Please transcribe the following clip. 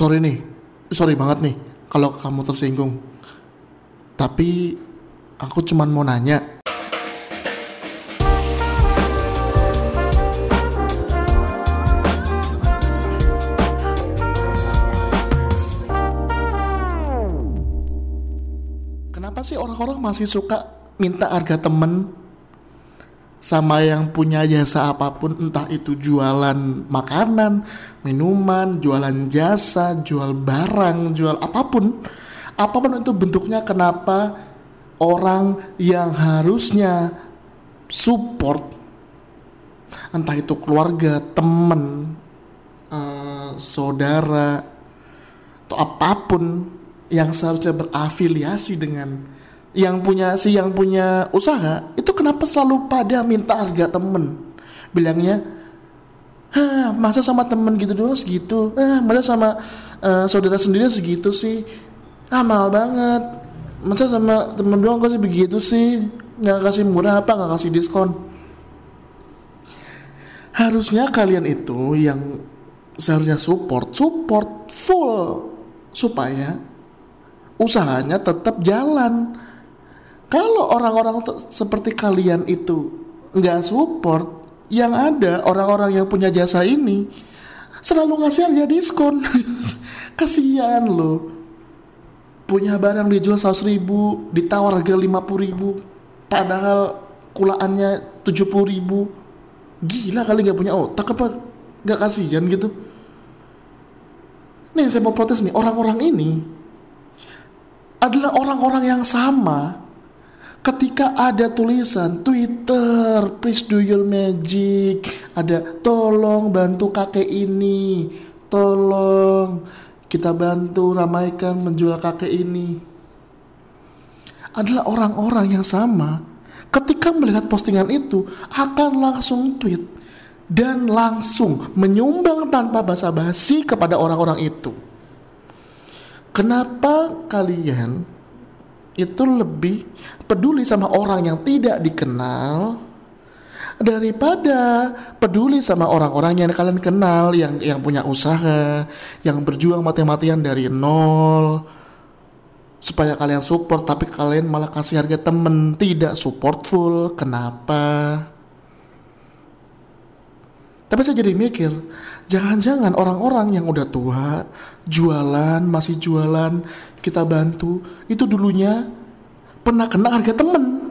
sorry nih, sorry banget nih kalau kamu tersinggung. Tapi aku cuman mau nanya. Kenapa sih orang-orang masih suka minta harga temen sama yang punya jasa apa pun entah itu jualan makanan, minuman, jualan jasa, jual barang, jual apa pun. Apa pun itu bentuknya kenapa orang yang harusnya support entah itu keluarga, temen, eh, saudara atau apa pun yang seharusnya berafiliasi dengan yang punya si yang punya usaha itu kenapa selalu pada minta harga temen? Bilangnya Hah, masa sama temen gitu doang segitu? Eh masa sama eh, saudara sendiri segitu sih? Ah mahal banget. Masa sama temen doang kasih begitu sih? Nggak kasih murah apa nggak kasih diskon? Harusnya kalian itu yang seharusnya support support full supaya usahanya tetap jalan. Kalau orang-orang seperti kalian itu nggak support, yang ada orang-orang yang punya jasa ini selalu ngasih harga diskon. Kasihan loh. Punya barang dijual 100 ribu, ditawar harga 50 ribu, padahal kulaannya 70 ribu. Gila kali nggak punya otak apa nggak kasihan gitu. Nih saya mau protes nih orang-orang ini adalah orang-orang yang sama ketika ada tulisan Twitter please do your magic. Ada tolong bantu kakek ini. Tolong kita bantu ramaikan menjual kakek ini. Adalah orang-orang yang sama ketika melihat postingan itu akan langsung tweet dan langsung menyumbang tanpa basa-basi kepada orang-orang itu. Kenapa kalian itu lebih peduli sama orang yang tidak dikenal daripada peduli sama orang-orang yang kalian kenal yang yang punya usaha, yang berjuang mati-matian dari nol supaya kalian support tapi kalian malah kasih harga temen tidak support full. Kenapa? Tapi saya jadi mikir, jangan-jangan orang-orang yang udah tua, jualan, masih jualan, kita bantu, itu dulunya pernah kena harga temen.